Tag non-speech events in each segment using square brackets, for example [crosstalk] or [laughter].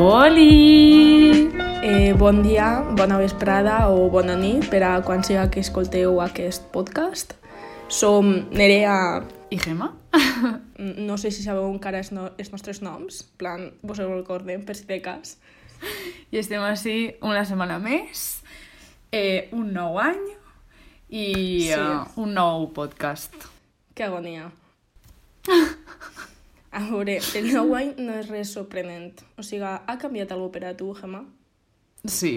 Oli! Eh, bon dia, bona vesprada o bona nit per a quan siga que escolteu aquest podcast. Som Nerea... I Gemma? No sé si sabeu encara els, no, els nostres noms. Plan, vos ho recordem per si de cas. I estem així una setmana més, eh, un nou any i Sí. uh, un nou podcast. Que agonia. [laughs] A veure, el nou any no és res sorprenent. O sigui, ha canviat alguna per a tu, Gemma? Sí.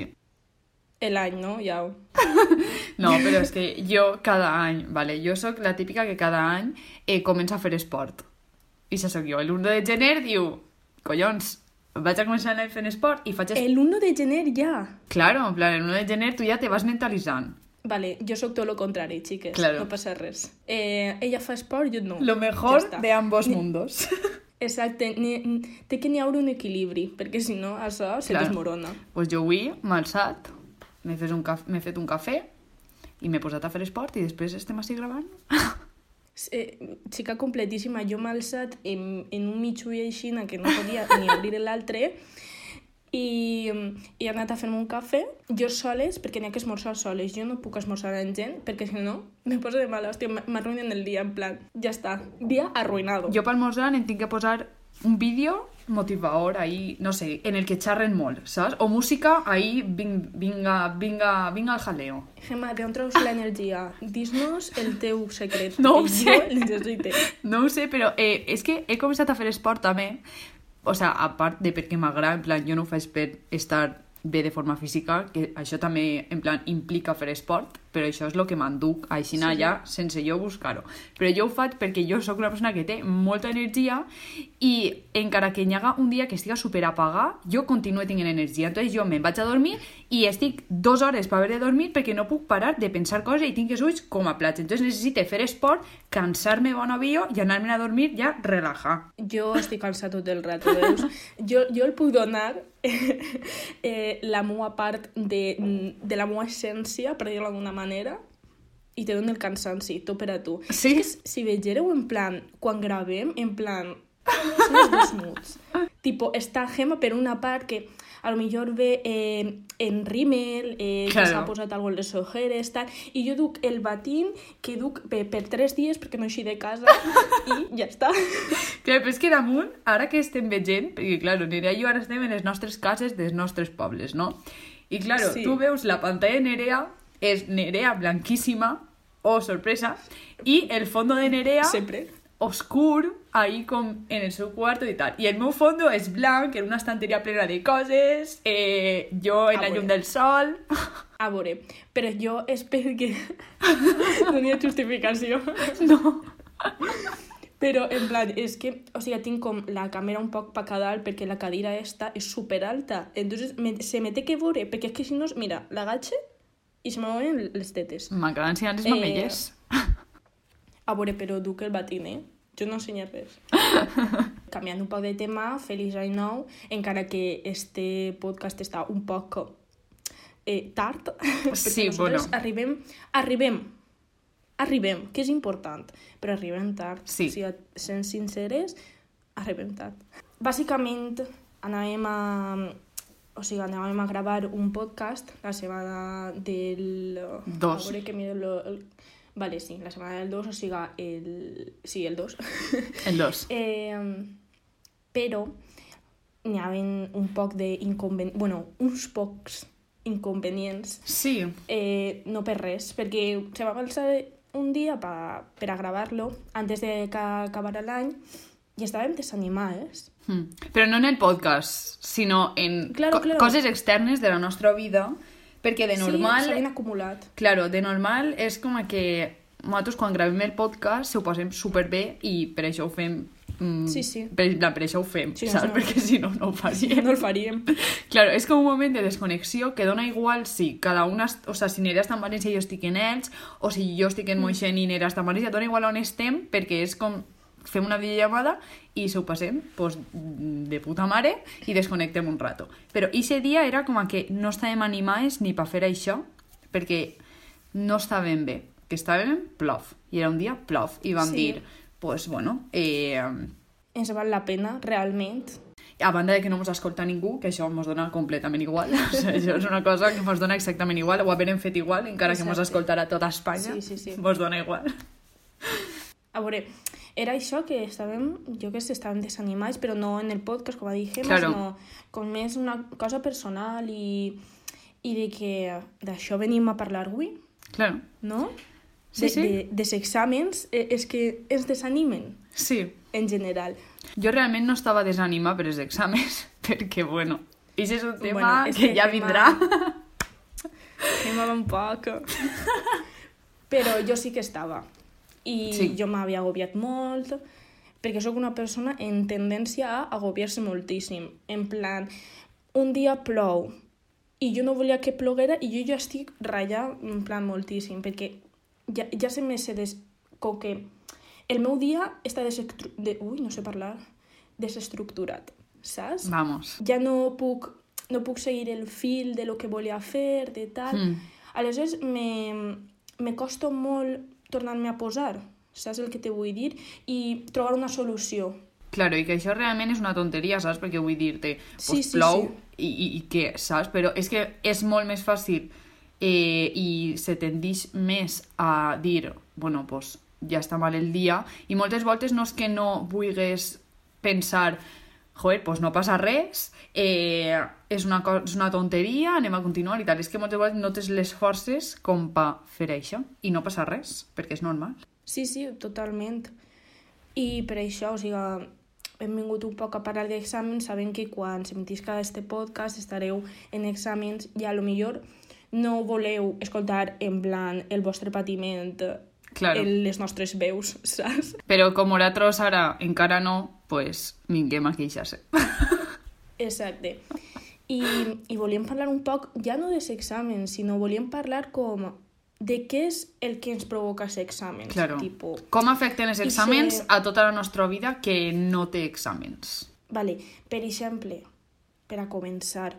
L'any, no? Ja. [laughs] No, però és que jo cada any, vale, jo sóc la típica que cada any eh, comença a fer esport. I això sóc jo. El 1 de gener diu, collons, vaig a començar a fent esport i faig... Es... El 1 de gener ja. Claro, en plan, el 1 de gener tu ja te vas mentalitzant. Vale, jo sóc tot lo contrari, xiques. Claro. No passa res. Eh, ella fa esport, jo no. Lo mejor de ambos mundos. [laughs] Exacte, ni, té que n'hi haure un equilibri, perquè si no, això se Clar. desmorona. pues jo avui m'he alçat, m'he fet, un caf- fet un cafè i m'he posat a fer esport i després estem així gravant. Eh, xica completíssima, jo m'he alçat en, en un mig ull així que no podia ni obrir l'altre i, i he anat a fer-me un cafè, jo soles, perquè n'hi ha que esmorzar soles, jo no puc esmorzar amb gent, perquè si no, me poso de mala, hòstia, m'arruïnen el dia, en plan, ja està, dia arruïnado. Jo per almorzar em tinc que posar un vídeo motivador ahí, no sé, en el que xerren molt, saps? O música ahí, ving, vinga, vinga, vinga al jaleo. Gemma, d'on treus l'energia? Dis-nos el teu secret. No ho sé. Jo necessite. No ho sé, però eh, és que he començat a fer esport també, o sea, a part de perquè m'agrada, en plan, jo no ho faig per estar bé de forma física, que això també, en plan, implica fer esport, però això és el que m'enduc així Sí, ja, sense jo buscar-ho. Però jo ho faig perquè jo sóc una persona que té molta energia i encara que hi haga un dia que estiga super apagat, jo continuo tenint energia. Entonces jo me'n vaig a dormir i estic dues hores per haver de dormir perquè no puc parar de pensar coses i tinc els ulls com a plats. Entonces necessito fer esport, cansar-me bon avió i anar-me a dormir ja relajar. Jo estic cansat tot el rato, veus? Jo, jo el puc donar [laughs] eh, la meua part de, de la meua essència, per dir-ho d'alguna manera, i te dono el cansanci, tot per a tu. Sí? És que si vegéreu en plan, quan gravem, en plan, són els dos [laughs] tipo, està Gemma per una part que a lo millor ve eh, en rímel, eh, que Claro. s'ha posat algo en les ojeres, tal, i jo duc el batín que duc per, per tres dies perquè no eixi de casa [laughs] i ja està. Clar, però és que damunt, ara que estem veient, perquè, clar, Nerea i jo ara estem en les nostres cases dels nostres pobles, no? I, clar, Sí. sí. tu veus la pantalla de Nerea, és Nerea blanquíssima, oh, sorpresa, i el fondo de Nerea Sempre. oscur, ahí com en el seu quarto i tal. I el meu fondo és blanc, en una estanteria plena de coses, eh, jo en la llum del sol... [laughs] A veure, però jo és perquè [laughs] no n'hi ha justificació. [laughs] No. Però, en plan, és que, o sigui, tinc com la càmera un poc pa cada dalt perquè la cadira esta és super alta. Entonces, me, se me té que veure, perquè és que si no, mira, l'agache i se me veuen les tetes. M'acaba ensenyant les Eh, mamelles. A veure, però duc el batín, eh? Jo no ensenyo res. [laughs] Canviant un poc de tema, feliç any nou, encara que este podcast està un poc eh, tard, [laughs] Sí, bueno. arribem, arribem, arribem, que és important, però arribem tard. Sí. O sigui, sent sinceres, arribem tard. Bàsicament, anàvem a, o sigui, anàvem a gravar un podcast la setmana del... Dos. A veure que miro lo, el... Vale, sí, la setmana del 2, o sigui, el... Sí, el 2. [laughs] El dos. [laughs] eh, però n'hi havia un poc d'inconvenients... Bueno, uns pocs inconvenients Sí, eh, no per res, perquè se va alçar un dia pa, per a gravar-lo antes de que acabara l'any i estàvem desanimades. Mm. Però no en el podcast, sinó en Claro, co- claro. coses externes de la nostra vida, perquè de normal... Sí, acumulat. Claro, de normal és com que nosaltres quan gravem el podcast se ho passem superbé i per això ho fem... Mm, Sí, sí. Per, plan, per això ho fem, Sí, saps? no. Perquè si no, no ho faríem. No el faríem. [laughs] Claro, és com un moment de desconnexió que dona igual si cada una... O sea, si Nerea està en València i jo estic en Elx, o si jo estic en Moixent i Nerea està en València, dona igual on estem, perquè és com fem una videollamada i se ho passem pues, de puta mare i desconnectem un rato. Però ese dia era com que no estàvem animades ni per fer això, perquè no estàvem bé, que estàvem plof, i era un dia plof, i vam Sí. dir, pues bueno, eh, Ens val la pena, realment. a banda de que no mos escolta ningú, que això mos dona completament igual. [laughs] O sigui, això és una cosa que mos dona exactament igual, ho haverem fet igual, encara que mos Exacte. escoltarà tota Espanya. Sí, sí, sí. Mos dona igual. A veure, era això que estàvem, jo que sé, estàvem desanimats, però no en el podcast, com a Gemma, Claro. sinó com més una cosa personal i, i de que d'això venim a parlar avui, Claro. no? Sí, de, sí. De, dels exàmens eh, és que ens desanimen, Sí. en general. Jo realment no estava desanima per els exàmens, [laughs] perquè, bueno, això és un tema Bueno, és que, que ja Gemma- vindrà. [laughs] Va un poc... Però jo sí que estava. I Sí. jo m'havia agobiat molt, perquè sóc una persona en tendència a agobiar-se moltíssim. En plan, un dia plou i jo no volia que ploguera i jo ja estic ratllant en plan moltíssim, perquè ja, ja se me se des... com que el meu dia està desestru... de... Ui, no sé parlar. Desestructurat, saps? Vamos. ja no puc, no puc seguir el fil de lo que volia fer, de tal. Mm. Aleshores, me, me costa molt tornar-me a posar, saps el que te vull dir? I trobar una solució. Claro, i que això realment és una tonteria, saps? Perquè vull dir-te, pues Sí, sí, plou sí. I, i, i què, saps? Però és que és molt més fàcil eh, i se tendeix més a dir, bueno, pues ja està mal el dia, i moltes voltes no és que no vulguis pensar joder, pues no passa res, eh, és, una és una tonteria, anem a continuar i tal. És que moltes vegades no tens les forces com per fer això i no passa res, perquè és normal. Sí, sí, totalment. I per això, o sigui, hem vingut un poc a parlar d'exàmens, sabent que quan s'emitisca este podcast estareu en exàmens i a lo millor no voleu escoltar en plan el vostre patiment Claro. en les nostres veus, [laughs] saps? Però com nosaltres ara encara no, pues vinguem a queixar-se. [laughs] Exacte. I, I volíem parlar un poc, ja no dels exàmens, sinó volíem parlar com de què és el que ens provoca els exàmens. Claro. Tipo, Com afecten els exàmens se- a tota la nostra vida que no té exàmens? vale, per exemple, per a començar,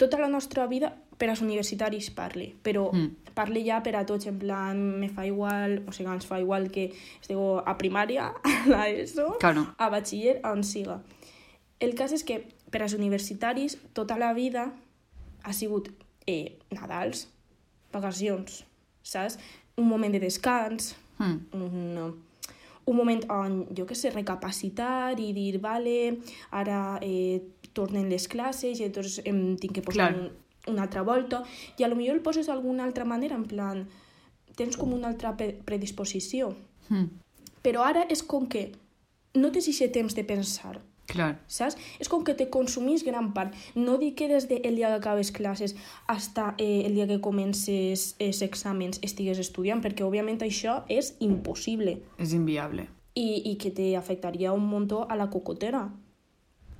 tota la nostra vida per als universitaris parli, però Mm. Mm. parli ja per a tots, en plan, me fa igual, o sigui, ens fa igual que estigueu a primària, [laughs] a l'ESO, Claro. a batxiller, on siga. El cas és que per als universitaris tota la vida ha sigut eh, Nadals, vacacions, saps? Un moment de descans, Hmm. un, un moment on, jo que sé, recapacitar i dir, vale, ara eh, tornen les classes i llavors em tinc que posar Clar. un, una altra volta i a lo millor el poses d'alguna altra manera, en plan, tens com una altra predisposició. Hmm. Però ara és com que no tens aquest temps de pensar, Clar. saps? És com que te consumís gran part. No dic que des del dia que acabes classes fins eh, el dia que comences els exàmens estigues estudiant, perquè òbviament això és impossible És inviable. i, i que te afectaria un muntó a la cocotera,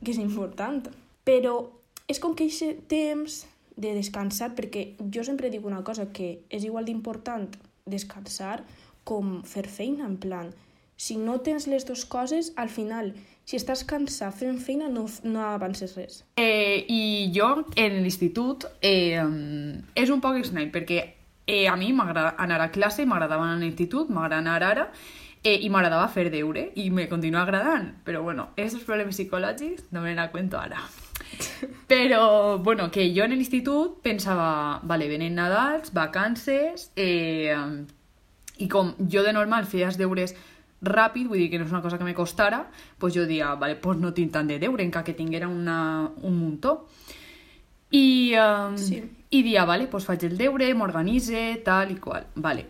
que és important. Però és com que aquest temps de descansar, perquè jo sempre dic una cosa, que és igual d'important descansar com fer feina, en plan, si no tens les dues coses, al final, si estàs cansat fent feina, no, no avances res. Eh, I jo, en l'institut, eh, és un poc estrany, perquè eh, a mi m'agrada anar a classe, m'agradava anar a l'institut, m'agrada anar ara, eh, i m'agradava fer deure, i me continua agradant. Però, bueno, aquests problemes psicològics no me la cuento ara. [laughs] Però, bueno, que jo en l'institut pensava, vale, venen Nadals, vacances, eh, i com jo de normal feia els deures ràpid, vull dir que no és una cosa que me costara, pues jo dia, vale, pues no tinc tant de deure, encara que tinguera una, un muntó. I, um, Sí. i dia, vale, pues faig el deure, m'organitze, tal i qual, vale.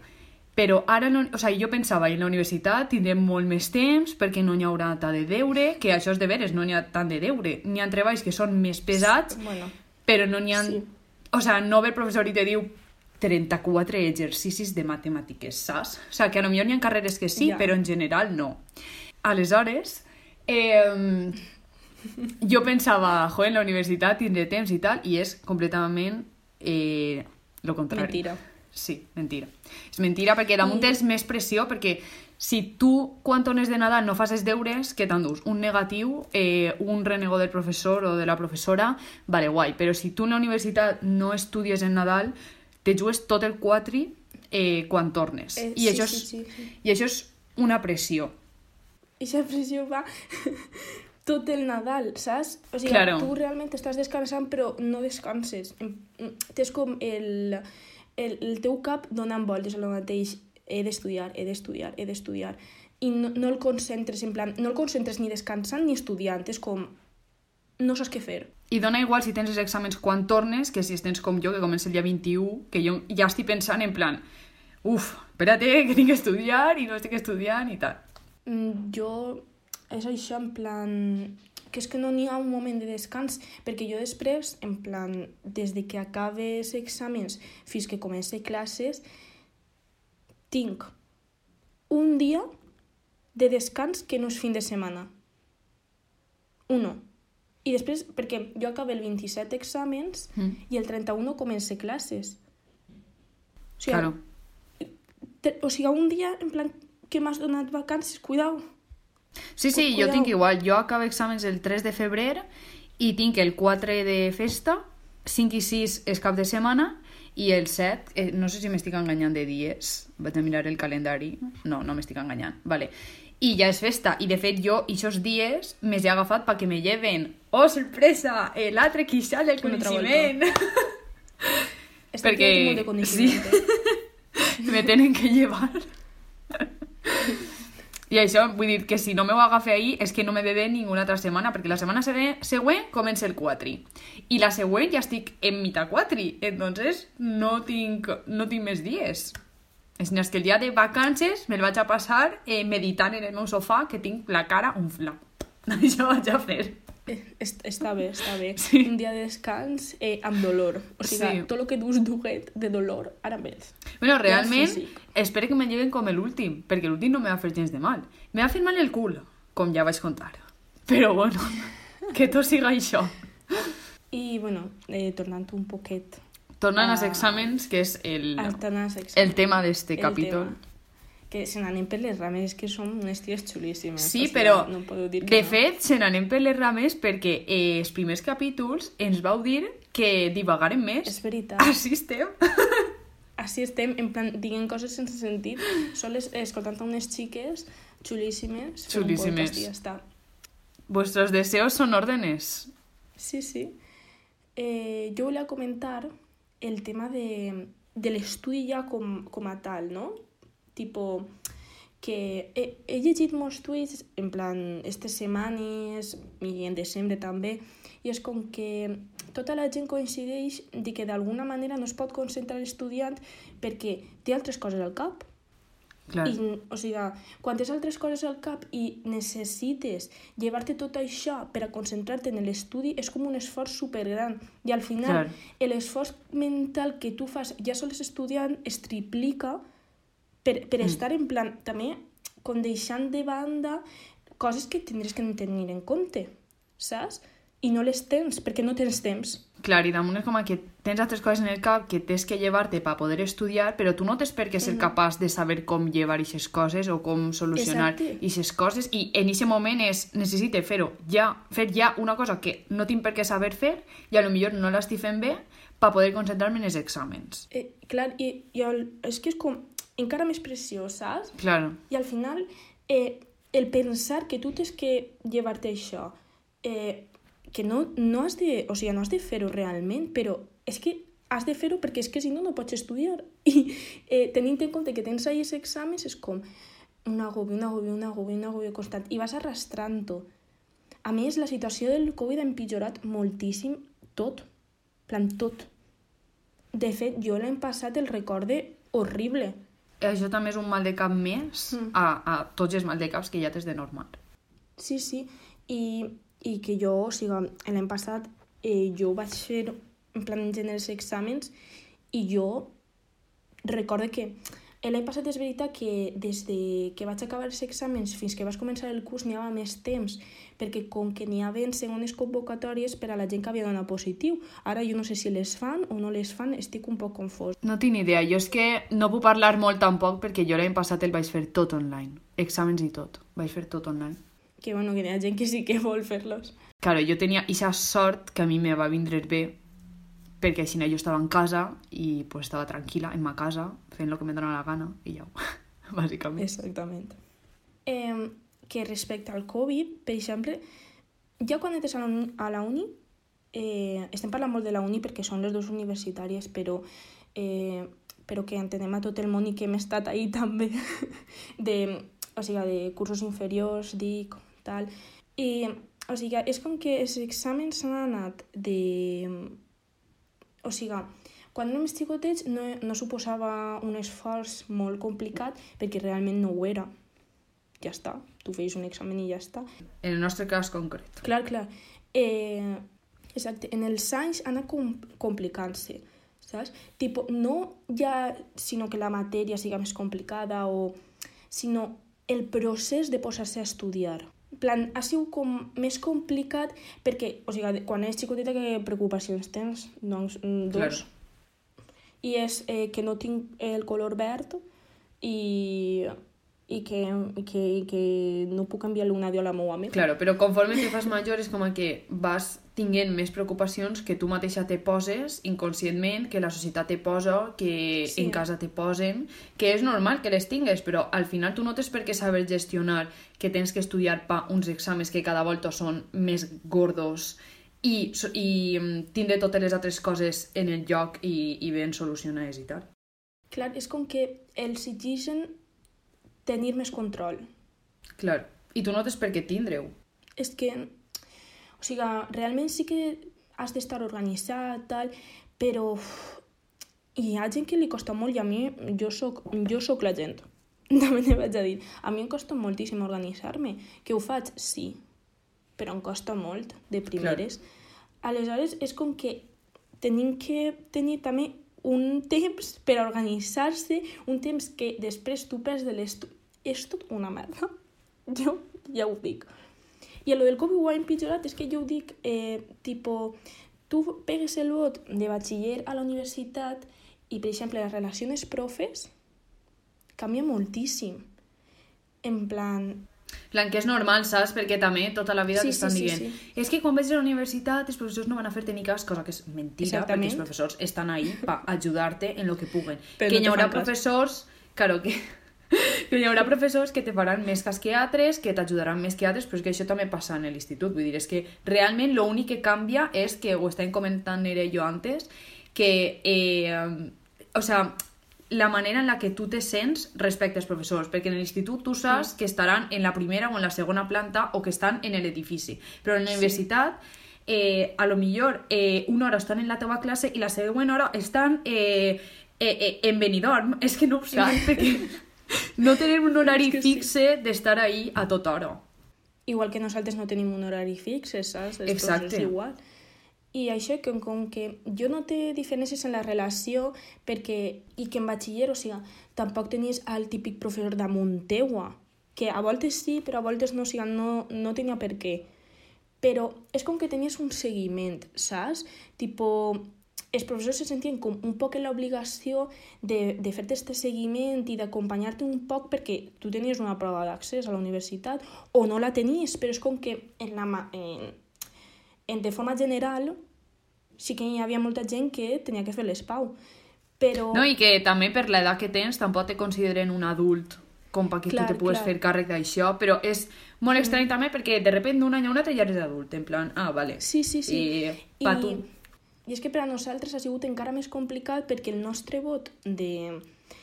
Però ara, no, o sigui, jo pensava, en la universitat tindrem molt més temps perquè no n'hi haurà tant de deure, que això és de veres, no n'hi ha tant de deure. N'hi ha treballs que són més pesats, Bueno, però no n'hi ha... Sí. O sigui, no ve el professor i te diu 34 exercicis de matemàtiques, saps? O sigui, que a lo millor n'hi ha carreres que sí, Ja. però en general no. Aleshores, eh, jo pensava, jo, en la universitat tindré temps i tal, i és completament eh, lo contrari. Mentira. Sí, mentira. És mentira perquè damunt tens més pressió, perquè si tu, quan tornes de Nadal, no fas els deures, què t'endús? Un negatiu, eh, un renegó del professor o de la professora, vale, guai. Però si tu en la universitat no estudies en Nadal, te jugues tot el quatri eh, quan tornes. Eh, I, sí, això és, sí, sí, sí. I això és una pressió. I la pressió va [laughs] tot el Nadal, saps? O sigui, Claro. tu realment estàs descansant però no descanses. Tens com el, el, el teu cap donant voltes a lo mateix. He d'estudiar, he d'estudiar, he d'estudiar. I no, no el concentres, en plan, no el concentres ni descansant ni estudiant. És com... No saps què fer. I dona igual si tens els exàmens quan tornes que si tens com jo, que comença el dia 21, que jo ja estic pensant en plan uf, espérate, [laughs] que tinc que estudiar i no estic estudiant i tal. Mm, jo és això, en plan... Que és que no n'hi ha un moment de descans, perquè jo després, en plan, des de que acabes exàmens fins que comence classes, tinc un dia de descans que no és fin de setmana. Uno. I després, perquè jo acabo el 27 exàmens Mm. i el 31 comence classes. O sigui, Claro. o sigui, un dia, en plan, que m'has donat vacances, cuidao. Sí, sí, jo tinc igual. Jo acabo exàmens el 3 de febrer i tinc el 4 de festa, 5 i 6 és cap de setmana i el 7, eh, no sé si m'estic enganyant de dies, vaig a mirar el calendari, no, no m'estic enganyant, vale. I ja és festa, i de fet jo, aquests dies, me'ls he agafat perquè me lleven, oh, sorpresa, eh, l'altre del Una altra coneixement. [laughs] Perquè- de conocimiento. [laughs] me tenen que llevar. I això, vull dir que si no m'ho agafe ahir és que no me ve ninguna altra setmana, perquè la setmana següent, comença el 4. I la següent ja estic en mitad 4, entonces no tinc, no tinc més dies. És que el dia de vacances me'l vaig a passar eh, meditant en el meu sofà que tinc la cara unfla. [laughs] Això vaig a fer. Est- Està bé, està bé. Sí. Un dia de descans eh, amb dolor. O sigui, Sí. tot el que dus duguet de dolor, ara veus. Bueno, realment, espero que me lleven com l'últim, perquè l'últim no me va fer gens de mal. Me va fer mal el cul, com ja vaig contar. Però bueno, [laughs] que tot siga això. I, bueno, eh, tornant un poquet Tornant als exàmens, que és el, el tema d'este capítol. tema. Que se n'anem per les rames, és que som unes ties xulíssimes. Sí, o sigui, però No podeu dir que de no. fet se n'anem per les rames perquè eh, els primers capítols ens vau dir que divagarem més. És veritat. Així estem. [laughs] Així estem, en plan, dient coses sense sentit, soles escoltant a unes xiques xulíssimes. Xulíssimes. podcast ja està. Vuestros deseos son órdenes. Sí, sí. Eh, jo volia comentar el tema de, de l'estudi ja com, com a tal, no? Tipo, que he, he llegit molts tuits, en plan, aquestes setmanes i en desembre també, i és com que tota la gent coincideix de que d'alguna manera no es pot concentrar l'estudiant perquè té altres coses al cap. Clar. I, o sigui, quan tens altres coses al cap i necessites llevar-te tot això per a concentrar-te en l'estudi, és com un esforç supergran. I al final, l'esforç mental que tu fas ja sols estudiant es triplica per, per Mm. estar en plan, també, com deixant de banda coses que tindries que tenir en compte, saps? I no les tens, perquè no tens temps. Clar, i damunt és com que tens altres coses en el cap que tens que llevar-te per poder estudiar, però tu no tens per què ser capaç de saber com llevar aquestes coses o com solucionar aquestes coses, i en aquest moment és, necessite fer-ho ja, fer ja una cosa que no tinc per què saber fer, i a lo millor no l'estic fent bé, per poder concentrar-me en els exàmens. Eh, clar, i, i el, és que és com encara més preciós, saps? Claro. I al final, eh, el pensar que tu tens que llevar-te això, eh, que no, no has de, o sigui, no has de fer-ho realment, però és que has de fer-ho perquè és que si no, no pots estudiar. [laughs] I eh, tenint en compte que tens ahí els exàmens, és com un agobi, un agobi, un agobi, un agobi constant, i vas arrastrant-ho. A més, la situació del Covid ha empitjorat moltíssim tot, plan tot. De fet, jo l'any passat el recorde horrible. Això també és un mal de cap més Mm. a, a tots els mal de caps que ja tens de normal. Sí, sí, i, i que jo, o sigui, l'any passat eh, jo vaig fer en plan en els exàmens i jo recorde que l'any passat és veritat que des de que vaig acabar els exàmens fins que vaig començar el curs n'hi havia més temps, perquè com que n'hi havia segones convocatòries per a la gent que havia donat positiu. Ara jo no sé si les fan o no les fan, estic un poc confós. No tinc idea. Jo és que no puc parlar molt tampoc perquè jo l'any passat el vaig fer tot online. Exàmens i tot. Vaig fer tot online. Que bueno, que hi ha gent que sí que vol fer-los. Claro, jo tenia aquesta sort que a mi me va vindre bé perquè així jo estava en casa i pues, estava tranquil·la en ma casa fent el que me dóna la gana i ja, [laughs] bàsicament. Exactament. Eh, que respecte al Covid, per exemple, ja quan entres a la uni, a la uni eh, estem parlant molt de la uni perquè són les dues universitàries, però, eh, però que entenem a tot el món i que hem estat ahí [laughs] també, de, o sigui, de cursos inferiors, dic, tal. I, o sigui, és com que els exàmens s'han anat de... O sigui, quan érem xicotets no, no suposava un esforç molt complicat perquè realment no ho era. Ja està, tu feies un examen i ja està. En el nostre cas concret. Clar, clar. Eh, exacte, en els anys ha anat com, complicant-se, saps? Tipo, no ja sinó que la matèria siga més complicada o... sinó el procés de posar-se a estudiar. Plan, ha sigut com més complicat perquè, o sigui, quan ets xicoteta, que preocupacions tens? Doncs, mm, dos. Claro. I és eh, que no tinc el color verd i, i, que, i que, i que no puc enviar-li un adió a la meva amiga. Claro, però conforme te fas major és com que vas tinguent més preocupacions que tu mateixa te poses inconscientment, que la societat te posa, que Sí. en casa te posen, que és normal que les tingues, però al final tu no tens per què saber gestionar que tens que estudiar pa uns exàmens que cada volta són més gordos i, i mm, tindre totes les altres coses en el lloc i, i ben solucionades i tal. Clar, és com que els exigen tenir més control. Clar, i tu no tens per què tindre-ho. És que, o sigui, realment sí que has d'estar organitzat, tal, però uf, hi ha gent que li costa molt i a mi, jo soc, jo soc la gent, [laughs] també te vaig a dir. A mi em costa moltíssim organitzar-me. Que ho faig? Sí, però em costa molt, de primeres. Aleshores, és com que tenim que tenir també un temps per organitzar-se, un temps que després tu perds de l'estudi. És tot una merda. [laughs] Jo ja ho dic. I el del Covid ho ha empitjorat, és que jo ho dic, eh, tipo, tu pegues el vot de batxiller a la universitat i, per exemple, les relacions profes canvia moltíssim. En plan, plan, que és normal, saps? Perquè també tota la vida Sí, t'estan sí, sí, dient sí. és que quan vagis a la universitat els professors no van a fer-te ni cas, cosa que és mentira, Exactament. perquè els professors estan ahí per ajudar-te en lo que puguen. Però que no hi haurà professors, claro, que, que hi haurà professors que te faran més cas que altres, que t'ajudaran més que altres, però és que això també passa en l'institut. Vull dir, és que realment l'únic que canvia és que, ho estàvem comentant era jo antes, que, eh, o sea, la manera en la que tu te sents respecte als professors, perquè en l'institut tu saps que estaran en la primera o en la segona planta o que estan en l'edifici, però en la universitat eh, a lo millor eh, una hora estan en la teva classe i la següent hora estan eh, eh, eh, en Benidorm, és que no ho saps, perquè no tenen un horari [laughs] És que sí. fixe d'estar ahí a tota hora. igual que nosaltres no tenim un horari fix, saps? Exacte. professors igual. I això, com, com que jo no té diferències en la relació, perquè, i que en batxiller, o sigui, tampoc tenies el típic professor damunt teua, que a voltes sí, però a voltes no, o sigui, no, no tenia per què. Però és com que tenies un seguiment, saps? Tipo, els professors se sentien com un poc en l'obligació de, de fer-te este seguiment i d'acompanyar-te un poc perquè tu tenies una prova d'accés a la universitat o no la tenies, però és com que en la, en, en, de forma general sí que hi havia molta gent que tenia que fer l'espau. Però... No, i que també per l'edat que tens tampoc te consideren un adult com perquè Clar, tu te pugues clar. fer càrrec d'això, però és molt estrany també perquè de repente d'un any a un altre ja eres adult, en plan, ah, vale. Sí, sí, sí. I pa tu. I és que per a nosaltres ha sigut encara més complicat perquè el nostre vot de,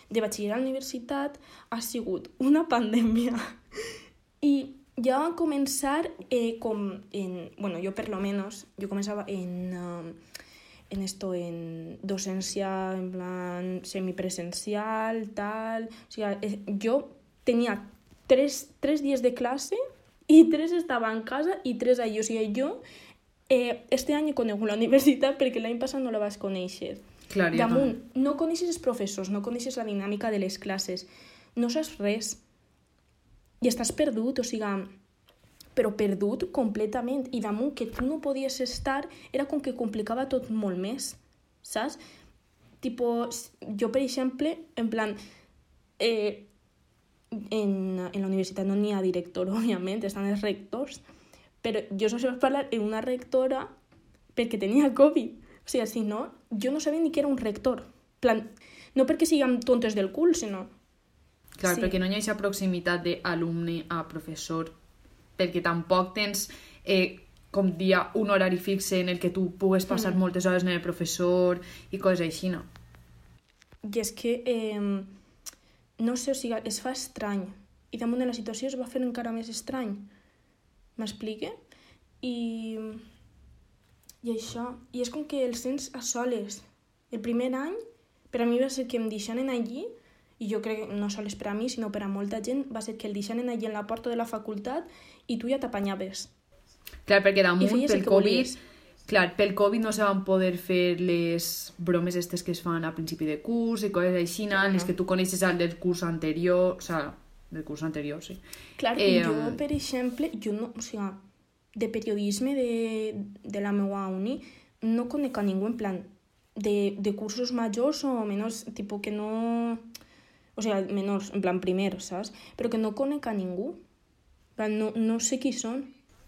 de batxiller a la universitat ha sigut una pandèmia. I ja va començar eh, com en... Bueno, jo per lo menos, jo començava en... Um, en esto, en docència en plan semipresencial, tal... O sigui, eh, jo tenia tres, tres dies de classe i tres estava en casa i tres allà. O sigui, jo eh, este any conegut [laughs] la universitat perquè l'any passat no la vas conèixer. Clar, ja Damunt, no coneixes els professors, no coneixes la dinàmica de les classes, no saps res. I estàs perdut, o sigui, però perdut completament. I damunt que tu no podies estar, era com que complicava tot molt més, saps? Tipo, jo, per exemple, en plan, eh, en, en la universitat no n'hi ha director, [laughs] òbviament, estan els rectors, però jo només vaig parlar amb una rectora perquè tenia Covid. O sigui, si no, jo no sabia ni que era un rector. plan, no perquè siguem tontes del cul, sinó... Clar, Sí. perquè no hi ha aquesta proximitat d'alumne a professor, perquè tampoc tens eh, com dia un horari fixe en el que tu pugues passar Mm. moltes hores en el professor i coses així, no? I és que, eh, no sé, o sigui, es fa estrany. I damunt de la situació es va fer encara més estrany. M'explique? I, I això. I és com que el sents a soles. El primer any, per a mi va ser que em deixanen allí, i jo crec que no sols per a mi, sinó per a molta gent, va ser que el deixanen allí en la porta de la facultat i tu ja t'apanyaves. Clar, perquè damunt, pel Covid, volies. clar, pel Covid no se van poder fer les bromes estes que es fan a principi de curs i coses així, Clar, en les no. que tu coneixes al del curs anterior, o sea, del curs anterior, sí. Clar, Eh, jo, per exemple, jo no, o sigui, de periodisme de, de la meva uni no conec a ningú en plan de, de cursos majors o menors, tipus que no... O sigui, menors, en plan primer, saps? Però que no conec a ningú. No, no sé qui són.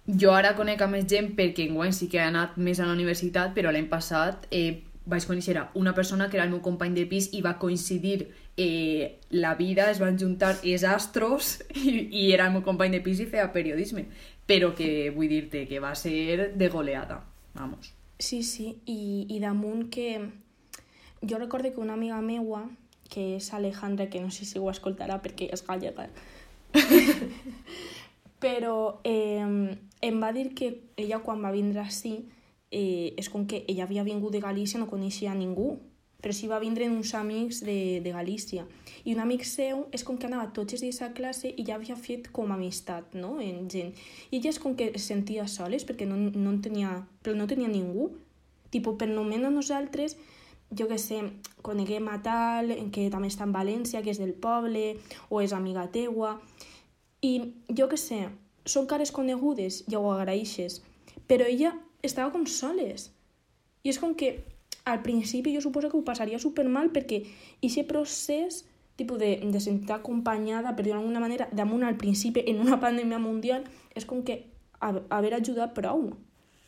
Jo ara conec a més gent perquè enguany sí que he anat més a la universitat, però l'any passat eh, vaig conèixer una persona que era el meu company de pis i va coincidir eh, la vida, es van juntar els astros [laughs] i, i era el meu company de pis i feia periodisme. Però que vull dir-te que va ser de goleada, vamos. Sí, sí, i, i damunt que... Jo recordo que una amiga meua, que és Alejandra, que no sé si ho escoltarà perquè és gallega, [laughs] però eh, em va dir que ella quan va vindre ací, eh, és com que ella havia vingut de Galícia, no coneixia ningú, però sí va vindre uns amics de, de Galícia. I un amic seu és com que anava tots els dies a classe i ja havia fet com amistat, no?, en gent. I ella és com que es sentia soles perquè no, no, en tenia, però no tenia ningú. Tipo, per només nosaltres, jo que sé, coneguem a tal, que també està en València, que és del poble, o és amiga teua, i jo que sé, són cares conegudes, ja ho agraeixes, però ella estava com soles. I és com que al principi jo suposo que ho passaria supermal perquè aquest procés tipus de, de sentir acompanyada, per dir-ho d'alguna manera, damunt al principi en una [laughs] pandèmia mundial, és com que ha- haver ajudat prou,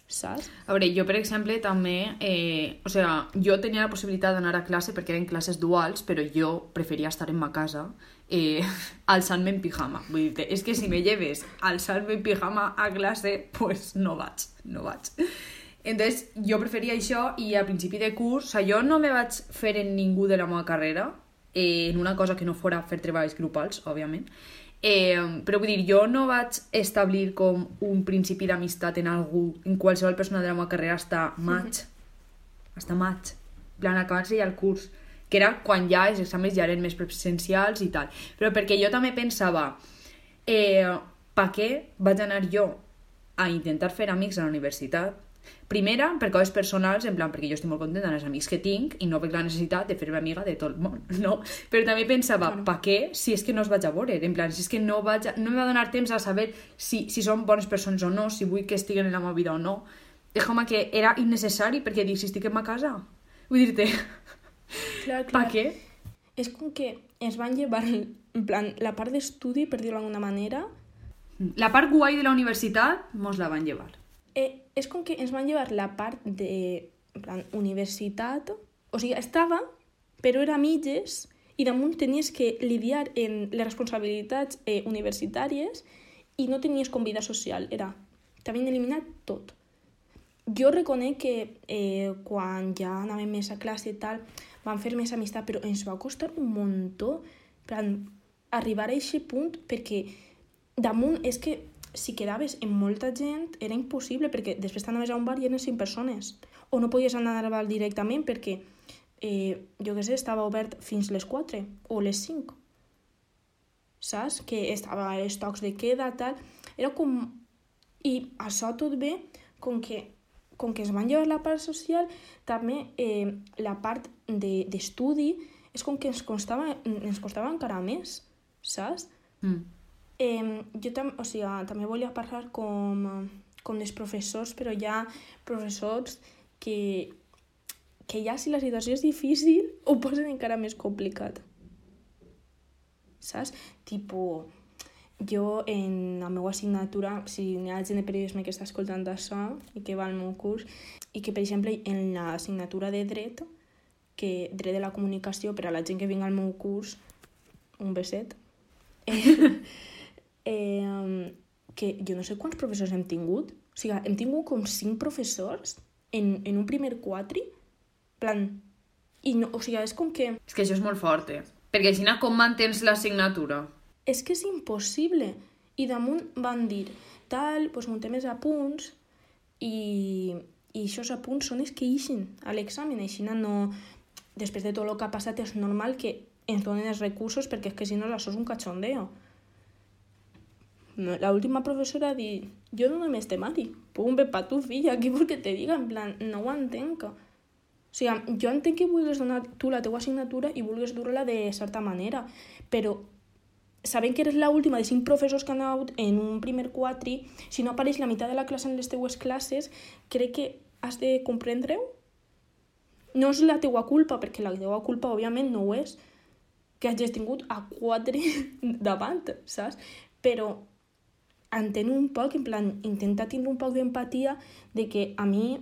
saps? A veure, jo, per exemple, també... Eh, o sea, jo tenia la possibilitat d'anar a classe perquè eren classes duals, però jo preferia estar en ma casa eh, [laughs] alçant-me en pijama. Vull dir és que si me lleves alçant-me en pijama a classe, pues no vaig, no vaig. Entonces, jo preferia això i a principi de curs, o sea, jo no me vaig fer en ningú de la meva carrera, eh, en una cosa que no fora fer treballs grupals, òbviament, Eh, però vull dir, jo no vaig establir com un principi d'amistat en algú, en qualsevol persona de la meva carrera hasta maig. Hasta maig. Plan, acabant-se ja el curs. Que era quan ja els exàmens ja eren més presencials i tal. Però perquè jo també pensava, eh, pa què vaig anar jo a intentar fer amics a la universitat? Primera, per coses personals, en plan, perquè jo estic molt contenta amb els amics que tinc i no veig la necessitat de fer-me amiga de tot el món, [laughs] no? Però també pensava, Claro. pa què si és que no els vaig a veure? En plan, si és que no, vaig a, no em va donar temps a saber si, si són bones persones o no, si vull que estiguen en la meva vida o no. És com que era innecessari perquè dic, si estic en ma casa, vull dir-te, Clar, pa què? És com que ens van llevar, en plan, la part d'estudi, per dir-ho d'alguna manera, La part guai de la universitat mos la van llevar. eh, és com que ens van llevar la part de, en plan, universitat, o sigui, estava, però era mitges, i damunt tenies que lidiar en les responsabilitats eh, universitàries i no tenies com vida social, era, t'havien eliminat tot. Jo reconec que eh, quan ja anàvem més a classe i tal, vam fer més amistat, però ens va costar un plan, arribar a aquest punt perquè damunt és que si quedaves amb molta gent era impossible perquè després t'anaves a un bar i eren 5 persones o no podies anar al bar directament perquè eh, jo què sé, estava obert fins les 4 o les 5 saps? Que estava els tocs de queda, tal. Era com... I això tot bé, com que, com que es van llevar la part social, també eh, la part d'estudi de, és com que ens costava, ens costava encara més, saps? Mm. Eh, jo tam o sigui, també volia parlar com, com els professors, però hi ha professors que, que ja si la situació és difícil ho posen encara més complicat. Saps? Tipo, jo en la meva assignatura, si hi ha gent de periodisme que està escoltant això i que va al meu curs, i que, per exemple, en l'assignatura de dret, que dret de la comunicació, per a la gent que vinga al meu curs, un beset, [laughs] eh, eh, que jo no sé quants professors hem tingut. O sigui, hem tingut com cinc professors en, en un primer quatri, plan... I no, o sigui, és com que... És que això és molt fort, eh? Perquè així com mantens l'assignatura? És que és impossible. I damunt van dir, tal, doncs muntem els apunts i, i aquests apunts són els que ixen a l'examen. Així no... Després de tot el que ha passat és normal que ens donen els recursos perquè és que si no això és un cachondeo. La última professora dit, jo no només temari, pum, ve pa tu filla, què vol que te diga? En plan, no ho entenc. O sigui, jo entenc que vulguis donar tu la teua assignatura i vulguis dur-la de certa manera, però sabent que eres l'última de cinc professors que han anat en un primer quatri, si no apareix la meitat de la classe en les teues classes, crec que has de comprendre-ho. No és la teua culpa, perquè la teua culpa, òbviament, no ho és, que hagis tingut a quatre [laughs] davant, saps? Però entén un poc, en plan, intentar tindre un poc d'empatia de que a mi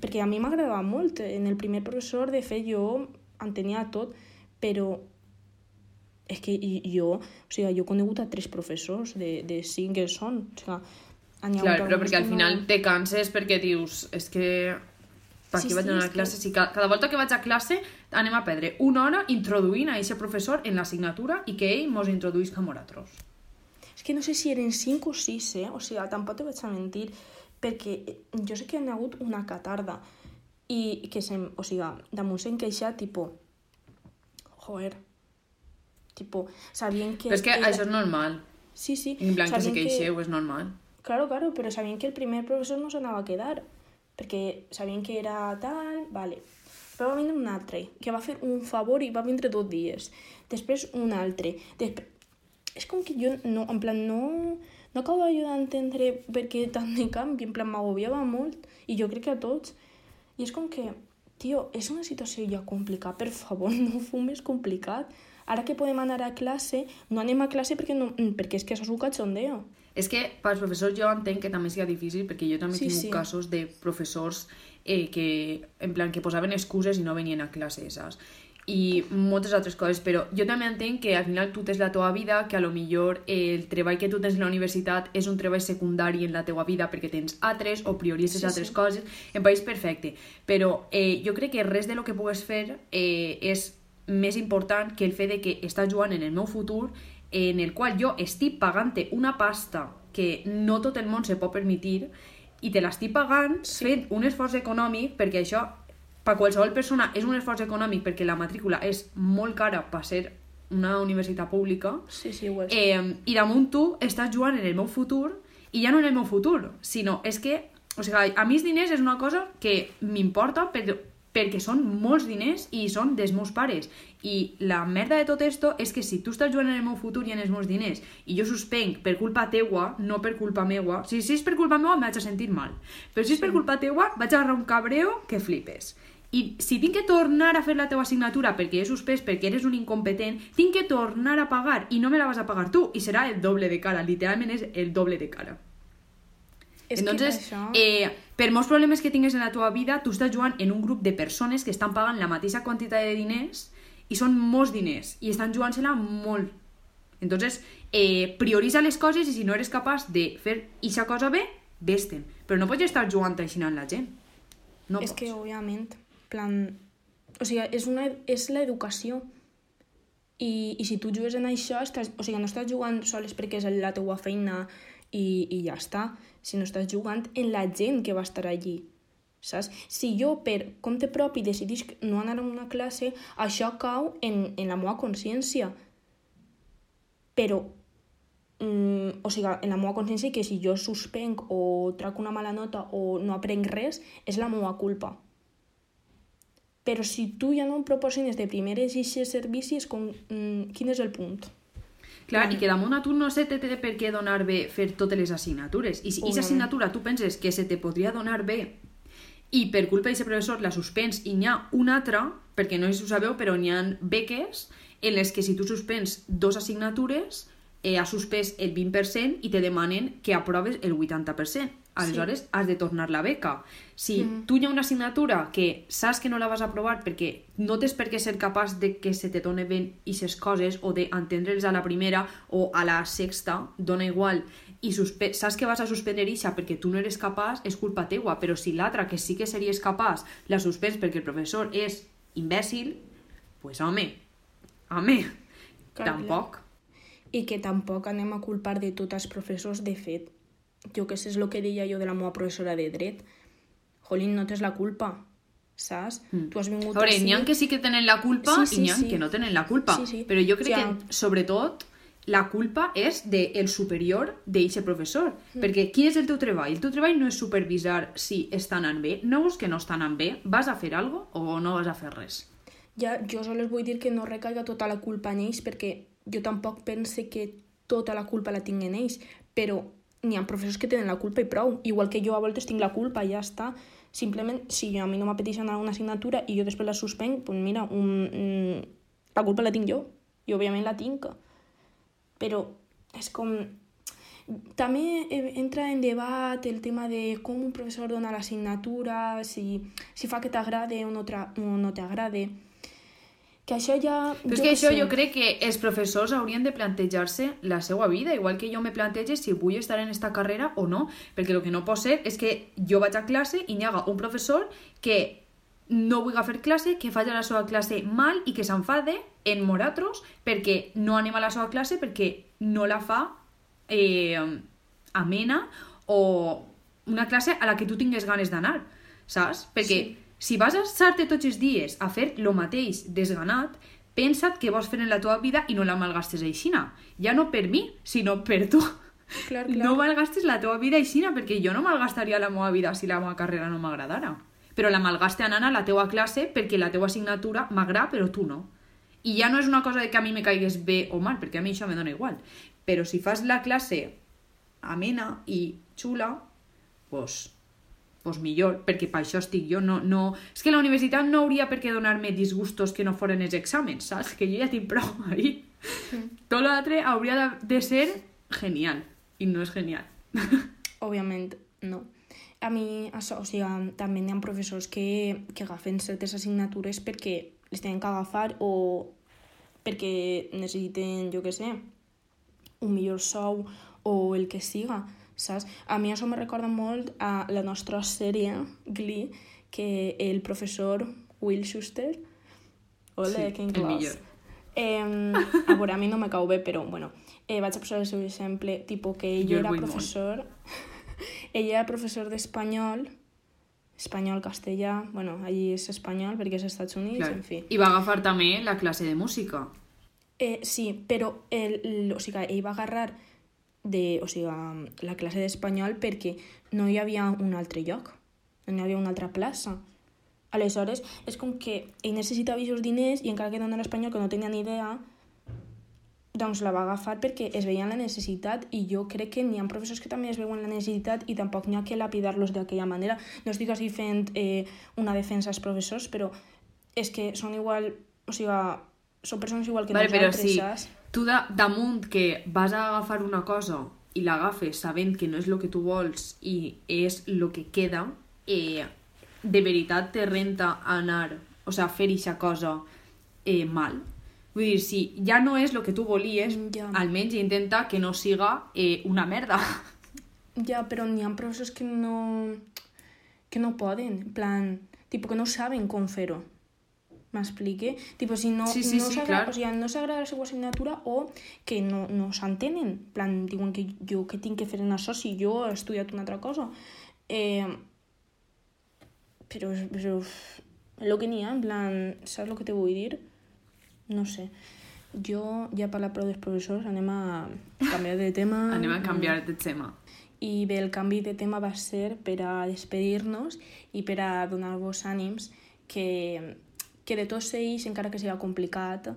perquè a mi m'agradava molt. En el primer professor, de fet, jo entenia tot, però és que jo, o sigui, jo he conegut a tres professors de, de cinc que són, o sigui, Clar, però perquè al final no... te canses perquè dius, és que per sí, vaig sí, anar a classe? Si cada, cada volta que vaig a classe anem a perdre una hora introduint a aquest professor en l'assignatura i que ell mos introduís com a nosaltres. És que no sé si eren cinc o sis, eh? O sigui, tampoc te vaig a mentir perquè jo sé que hi ha hagut una catarda i que sem, o sigui, damunt se'n queixa, tipo, joder, tipo, sabien que... Però és que era... això és normal. Sí, sí. En plan que se queixeu, que... és normal. Claro, claro, però sabien que el primer professor no s'anava a quedar, perquè sabien que era tal, vale. Però va vindre un altre, que va fer un favor i va vindre dos dies. Després un altre. Després... És com que jo no, en plan, no no acabo d'ajudar a entendre per què tant de canvi, en plan m'agobiava molt, i jo crec que a tots. I és com que, tio, és una situació ja complicada, per favor, [laughs] no més complicat. Ara que podem anar a classe, no anem a classe perquè, no, perquè és que això és un cachondeo. És que pels professors jo entenc que també sigui difícil perquè jo també sí, tingut sí. casos de professors eh, que, en plan, que posaven excuses i no venien a classe, saps? i moltes altres coses, però jo també entenc que al final tu tens la teva vida, que a lo millor el treball que tu tens a la universitat és un treball secundari en la teva vida perquè tens altres o prioritzes sí, altres sí. coses, em pareix perfecte. Però eh, jo crec que res de lo que pugues fer eh, és més important que el fet de que estàs jugant en el meu futur en el qual jo estic pagant una pasta que no tot el món se pot permetir i te l'estic pagant sí. fent un esforç econòmic perquè això per qualsevol persona és un esforç econòmic perquè la matrícula és molt cara per ser una universitat pública sí, sí, ho és. Eh, i damunt tu estàs jugant en el meu futur i ja no en el meu futur, sinó és que o sigui, a mi els diners és una cosa que m'importa per, perquè són molts diners i són dels meus pares. I la merda de tot esto és que si tu estàs jugant en el meu futur i en els meus diners i jo suspenc per culpa teua, no per culpa meua si, si és per culpa meua em vaig a sentir mal. Però si és per culpa teua vaig a agarrar un cabreo que flipes. I si tinc que tornar a fer la teva assignatura perquè he suspès, perquè eres un incompetent, tinc que tornar a pagar i no me la vas a pagar tu i serà el doble de cara, literalment és el doble de cara. És Entonces, que això... eh, per molts problemes que tingues en la teva vida, tu estàs jugant en un grup de persones que estan pagant la mateixa quantitat de diners i són molts diners i estan jugant-se-la molt. Entonces, eh, prioritza les coses i si no eres capaç de fer aquesta cosa bé, vés-te'n. Però no pots estar jugant així amb la gent. No és pots. que, òbviament, plan... O sigui, és, una, és l'educació. I, I si tu jugues en això, estàs, o sigui, no estàs jugant sols perquè és la teua feina i, i ja està, sinó estàs jugant en la gent que va estar allí. Saps? Si jo per compte propi decidís no anar a una classe, això cau en, en la meva consciència. Però, mm, o sigui, en la meva consciència que si jo suspenc o trac una mala nota o no aprenc res, és la meva culpa. Però si tu ja no em proporciones de primeres aquests servicis, com, mm, quin és el punt? Clar, i que damunt a tu no se te té per què donar bé fer totes les assignatures. I si aquesta assignatura tu penses que se te podria donar bé i per culpa d'aquest professor la suspens i n'hi ha una altra, perquè no ho sabeu, però n'hi ha beques en les que si tu suspens dos assignatures eh, has suspès el 20% i te demanen que aproves el 80% aleshores sí. has de tornar la beca. Si mm. tu hi ha una assignatura que saps que no la vas a aprovar perquè no tens per què ser capaç de que se te doni bé aquestes coses o d'entendre'ls a la primera o a la sexta, dona igual, i saps que vas a suspendre ixa perquè tu no eres capaç, és culpa teua, però si l'altra, que sí que series capaç, la suspens perquè el professor és imbècil, pues home, home, Clar, tampoc. I que tampoc anem a culpar de tots els professors, de fet. Jo que sé, és el que deia jo de la meva professora de dret. Jolín, no tens la culpa, saps? Mm. Tu has vingut A veure, n'hi ha que sí que tenen la culpa Sí, sí, i n'hi ha sí. que no tenen la culpa. Sí, sí. Però jo crec Ja. que, sobretot, la culpa és del superior d'eixe professor. Mm. Perquè qui és el teu treball? El teu treball no és supervisar si està anant bé. No veus que no està anant bé? Vas a fer alguna o no vas a fer res? Ja, jo sols vull dir que no recaiga tota la culpa en ells perquè jo tampoc pense que tota la culpa la tinguen ells, però n'hi ha professors que tenen la culpa i prou. Igual que jo a voltes tinc la culpa, ja està. Simplement, si a mi no m'apeteix anar a una assignatura i jo després la suspenc, doncs mira, un, un, la culpa la tinc jo. I òbviament la tinc. Però és com... També entra en debat el tema de com un professor dona l'assignatura, si, si fa que t'agrade o no, o no. Que això ja... Però és que això sé. jo crec que els professors haurien de plantejar-se la seva vida, igual que jo me plantege si vull estar en esta carrera o no, perquè el que no pot ser és que jo vaig a classe i n'hi haga un professor que no vull fer classe, que faci la seva classe mal i que s'enfade en moratros perquè no anem a la seva classe perquè no la fa eh, amena o una classe a la que tu tingues ganes d'anar, saps? Perquè Sí. Si vas a estar-te tots els dies a fer lo mateix desganat, pensa't que vols fer en la teva vida i no la malgastes aixina. Ja no per mi, sinó per tu. Clar, clar. No malgastes la teva vida aixina, perquè jo no malgastaria la meva vida si la meva carrera no m'agradara. Però la malgaste anant a la teua classe perquè la teua assignatura m'agrada, però tu no. I ja no és una cosa de que a mi me caigues bé o mal, perquè a mi això me dona igual. Però si fas la classe amena i xula, pues, pues millor, perquè per això estic jo. No, no... És que la universitat no hauria per què donar-me disgustos que no foren els exàmens, saps? Que jo ja tinc prou [laughs] ahí. Tot l'altre hauria de, de ser genial, i no és genial. [laughs] Òbviament, no. A mi, això, o sigui, també n'hi ha professors que, que agafen certes assignatures perquè les tenen que agafar o perquè necessiten, jo què sé, un millor sou o el que siga, saps? A mi això me recorda molt a la nostra sèrie, Glee, que el professor Will Schuster, ole, Sí, quin millor. Eh, [laughs] a veure, a mi no me cau bé, però, bueno, eh, vaig a posar el seu exemple, tipo que ell Jo era professor... [laughs] ell era professor d'espanyol, espanyol, castellà, bueno, allí és espanyol perquè és als Estats Units, Clar. en fi. I va agafar també la classe de música. Eh, sí, però el, el, o sigui, ell va agarrar de, o sigui, la classe d'espanyol perquè no hi havia un altre lloc, no hi havia una altra plaça. Aleshores, és com que ell necessitava aquests diners i encara que dona l'espanyol que no tenia ni idea, doncs la va agafar perquè es veien la necessitat i jo crec que n'hi ha professors que també es veuen la necessitat i tampoc n'hi ha que lapidar-los d'aquella manera. No estic així fent eh, una defensa als professors, però és que són igual, o sigui, són persones igual que Vale, però nosaltres, si saps? Tu da, damunt que vas a agafar una cosa i l'agafes sabent que no és el que tu vols i és el que queda, eh, de veritat te renta anar, o sigui, fer aquesta cosa eh, mal. Vull dir, si ja no és el que tu volies, Mm, ja. almenys intenta que no siga eh, una merda. [laughs] Ja, però n'hi ha professors que no, que no poden, en plan, tipo que no saben com fer-ho. M'explique? Tipo, si no, Sí, sí, no sí, clar. O sigui, no s'agrada la seva assignatura o que no, no s'entenen. En plan, diuen que jo què tinc que fer en això si jo he estudiat una altra cosa. Eh, però, però el que n'hi ha, en plan, saps el que te vull dir? No sé. Jo ja he parlat prou dels professors, anem a canviar de tema. [laughs] Anem a canviar de tema. I bé, el canvi de tema va ser per a despedir-nos i per a donar-vos ànims que, que de tots ells, encara que sigui complicat,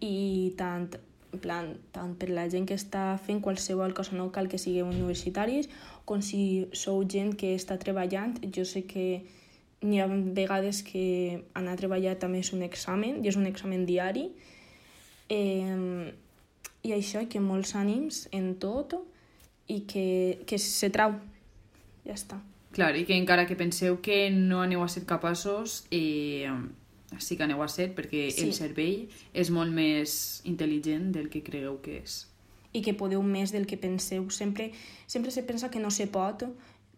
i tant, en plan, tant per la gent que està fent qualsevol cosa, no cal que sigueu universitaris, com si sou gent que està treballant. Jo sé que n'hi ha vegades que anar a treballar també és un examen, i és un examen diari, eh, i això, que molts ànims en tot, i que, que se trau. Ja està. Clar, i que encara que penseu que no aneu a ser capaços, eh, sí que aneu a ser, perquè Sí. el cervell és molt més intel·ligent del que cregueu que és. i que podeu més del que penseu. Sempre, sempre se pensa que no se pot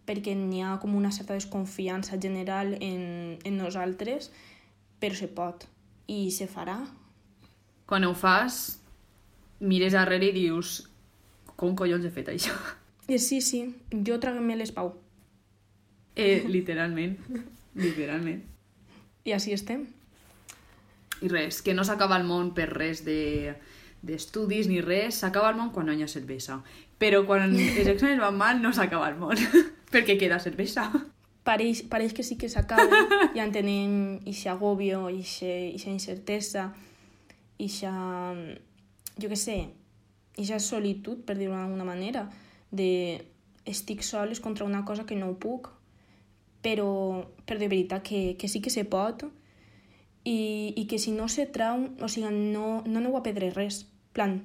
perquè n'hi ha com una certa desconfiança general en, en nosaltres, però se pot i se farà. Quan ho fas, mires darrere i dius com collons he fet això? I sí, sí, jo traguem-me les pau. Eh, literalment. literalment. I així estem. I res, que no s'acaba el món per res de d'estudis ni res, s'acaba el món quan no hi ha cervesa. Però quan [laughs] els exàmens van mal no s'acaba el món, [laughs] perquè queda cervesa. Pareix, pareix que sí que s'acaba, ja entenem ixa agobio, ixa, incertesa, ixa, jo què sé, ixa solitud, per dir-ho d'alguna manera, de estic soles contra una cosa que no puc, però, però de veritat que, que sí que se pot i, i que si no se trau, o sigui, no, no aneu a perdre res, plan.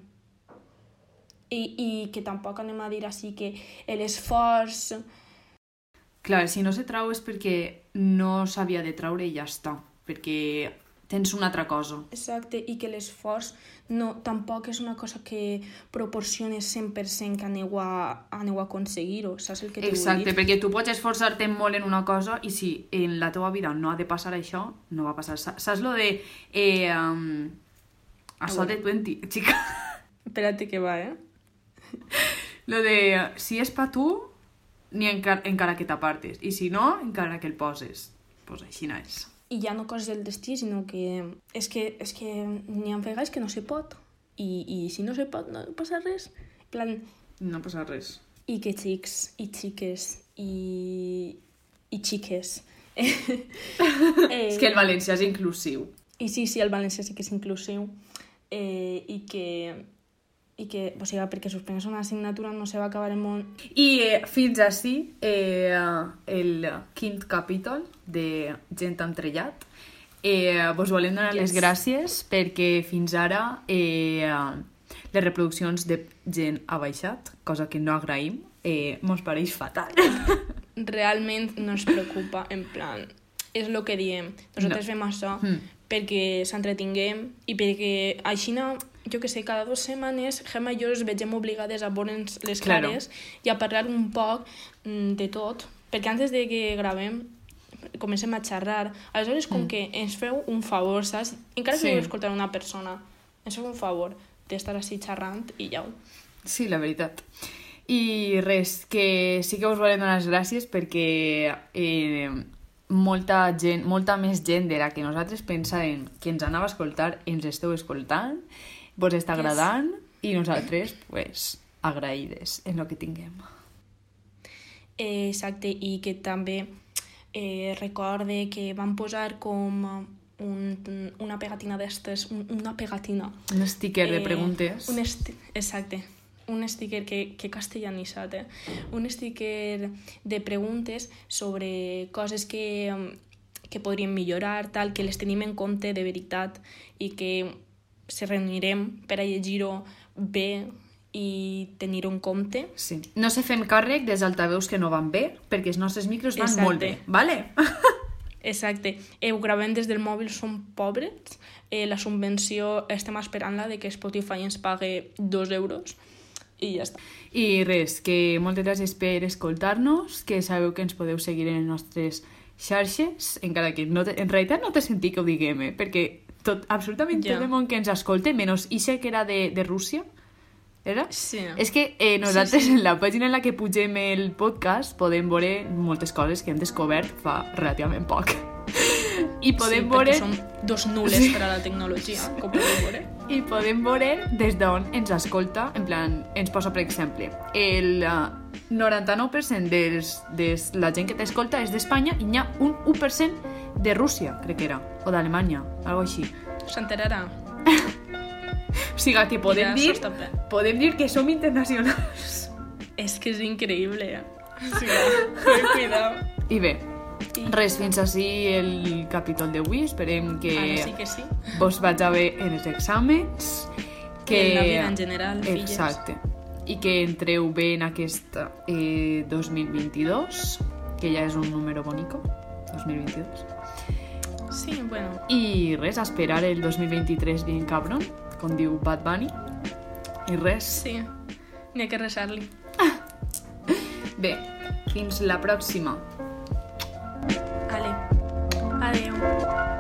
I, I que tampoc anem a dir així que l'esforç... Clar, si no se trau és perquè no s'havia de traure i ja està, perquè tens una altra cosa. Exacte, i que l'esforç no, tampoc és una cosa que proporciones 100% que aneu a, aneu a aconseguir-ho, saps el que vull Exacte, perquè tu pots esforçar-te molt en una cosa i si en la teva vida no ha de passar això, no va passar. Sa- Saps lo de... Eh, um, això de 20, xica. [laughs] Espérate que va, eh? Lo de si és pa tu, ni encara, encara que t'apartes. I si no, encara que el poses. Pues així no és. I ja no coses del destí, sinó que és que, és que n'hi ha vegades que no se pot. I, I si no se pot, no passa res. Plan, No passa res. i que xics, i xiques, i, i xiques. [laughs] eh, És que el valencià és inclusiu. I sí, sí, el valencià sí que és inclusiu. Eh, I que i que, o sigui, perquè suspengues una assignatura no se va acabar el món. I eh, fins així eh, el quint capítol de Gent amb trellat. Eh, vos volem donar yes. les gràcies perquè fins ara eh, les reproduccions de gent ha baixat, cosa que no agraïm. Eh, mos pareix fatal. [laughs] Realment no ens preocupa, en plan, és el que diem. Nosaltres No. fem això Mm. perquè s'entretinguem i perquè així, no, jo que sé, cada dues setmanes Gemma i jo ens vegem obligades a veure'ns les Claro. cares i a parlar un poc mm, de tot, perquè antes de que gravem comencem a xerrar. Aleshores, com Mm. que ens feu un favor, saps? Encara que Sí. sí. escoltar una persona, ens feu un favor d'estar així xerrant i ja. Sí, la veritat. I res, que sí que us volem donar les gràcies perquè eh, molta gent, molta més gent de la que nosaltres pensàvem que ens anava a escoltar, ens esteu escoltant, vos està Yes. agradant i nosaltres, pues, agraïdes en el que tinguem. Eh, exacte, i que també eh, recorde que van posar com un, una pegatina d'estes, un, una pegatina. Un sticker de Eh, preguntes. Un esti exacte, un sticker que, que castellanitzat, eh? Un sticker de preguntes sobre coses que, que podrien millorar, tal, que les tenim en compte de veritat i que se reunirem per a llegir-ho bé i tenir-ho en compte. Sí. No se fem càrrec dels altaveus que no van bé, perquè els nostres micros van Exacte. molt bé, vale? [laughs] Exacte. Eh, ho gravem des del mòbil, som pobres. Eh, la subvenció estem esperant-la de que Spotify ens pague dos euros i ja està. I res, que moltes gràcies per escoltar-nos, que sabeu que ens podeu seguir en les nostres xarxes, encara que no te, en realitat no te sentit que ho diguem, eh? perquè tot, absolutament Ja. tot el món que ens escolta, menys Ixe, que era de, de Rússia, era? Sí. És que eh, nosaltres Sí, sí. en la pàgina en la que pugem el podcast podem veure moltes coses que hem descobert fa relativament poc. I podem sí, veure... som dos nules Sí. per a la tecnologia, com podeu veure. I podem veure des d'on ens escolta, en plan, ens posa, per exemple, el uh, 99% dels, de la gent que t'escolta és d'Espanya i n'hi ha un 1% de Rússia, crec que era, o d'Alemanya, algo així. S'enterarà. [laughs] O sigui que podem dir, podem dir que som internacionals. És que és increïble, eh? O sigui, [laughs] ten cuidado. I bé, I res, fins així el capítol d'avui. Esperem que Ara sí que sí. vos vaig bé en els exàmens. Que... I en la vida en general, filles. Exacte. I que entreu bé en aquest eh, 2022, que ja és un número bonico, 2022. Sí, bueno. I res, esperar el 2023 bien cabron, com diu Bad Bunny. I res. Sí, n'hi ha que resar-li. [laughs] Bé, fins la pròxima. Ale. Adeu.